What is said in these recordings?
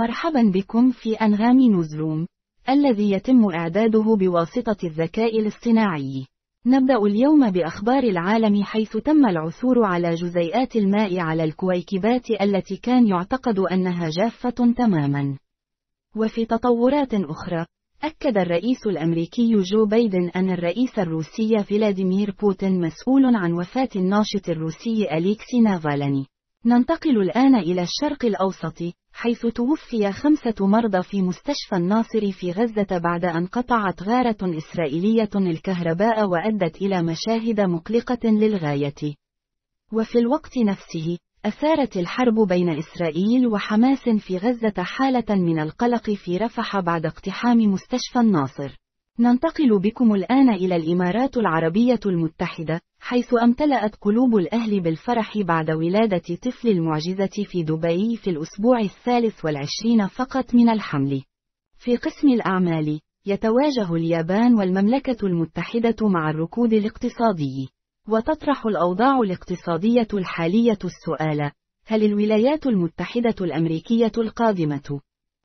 مرحبا بكم في أنغام نوزلوم، الذي يتم إعداده بواسطة الذكاء الاصطناعي. نبدأ اليوم بأخبار العالم حيث تم العثور على جزيئات الماء على الكويكبات التي كان يعتقد أنها جافة تماما. وفي تطورات أخرى، أكد الرئيس الأمريكي جو بايدن أن الرئيس الروسي فلاديمير بوتين مسؤول عن وفاة الناشط الروسي أليكسي نافالني. ننتقل الآن إلى الشرق الأوسط، حيث توفي خمسة مرضى في مستشفى الناصر في غزة بعد أن قطعت غارة إسرائيلية الكهرباء وأدت إلى مشاهد مقلقة للغاية. وفي الوقت نفسه، أثارت الحرب بين إسرائيل وحماس في غزة حالة من القلق في رفح بعد اقتحام مستشفى الناصر. ننتقل بكم الآن إلى الإمارات العربية المتحدة، حيث أمتلأت قلوب الأهل بالفرح بعد ولادة طفل المعجزة في دبي في الأسبوع الثالث والعشرين فقط من الحمل. في قسم الأعمال، يتواجه اليابان والمملكة المتحدة مع الركود الاقتصادي. وتطرح الأوضاع الاقتصادية الحالية السؤال: هل الولايات المتحدة الأمريكية القادمة؟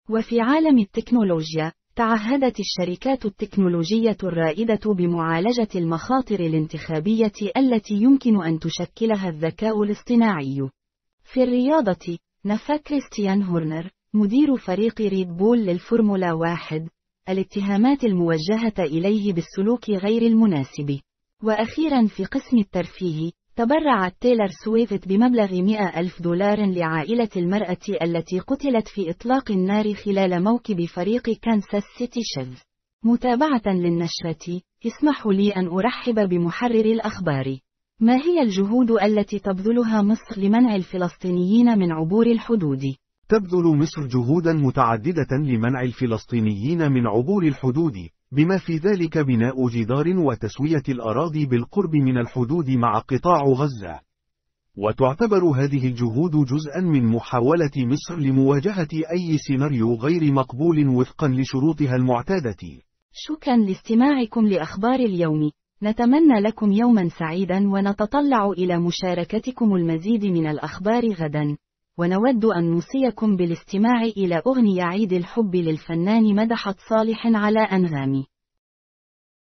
وفي عالم التكنولوجيا، تعهدت الشركات التكنولوجية الرائدة بمعالجة المخاطر الانتخابية التي يمكن أن تشكلها الذكاء الاصطناعي. في الرياضة، نفى كريستيان هورنر، مدير فريق ريد بول للفورمولا واحد، الاتهامات الموجهة إليه بالسلوك غير المناسب. وأخيرا في قسم الترفيه، تبرعت تايلر سويفت بمبلغ 100 ألف دولار لعائلة المرأة التي قتلت في إطلاق النار خلال موكب فريق كانساس سيتي شيفز. متابعة للنشرة، اسمحوا لي أن أرحب بمحرر الأخبار. ما هي الجهود التي تبذلها مصر لمنع الفلسطينيين من عبور الحدود؟ تبذل مصر جهودا متعددة لمنع الفلسطينيين من عبور الحدود، بما في ذلك بناء جدار وتسوية الأراضي بالقرب من الحدود مع قطاع غزة. وتعتبر هذه الجهود جزءا من محاولة مصر لمواجهة أي سيناريو غير مقبول وفقا لشروطها المعتادة. شكرا لاستماعكم لأخبار اليوم. نتمنى لكم يوما سعيدا ونتطلع إلى مشاركتكم المزيد من الأخبار غدا. ونود أن نوصيكم بالاستماع إلى أغنية عيد الحب للفنان مدحت صالح على أنغامي.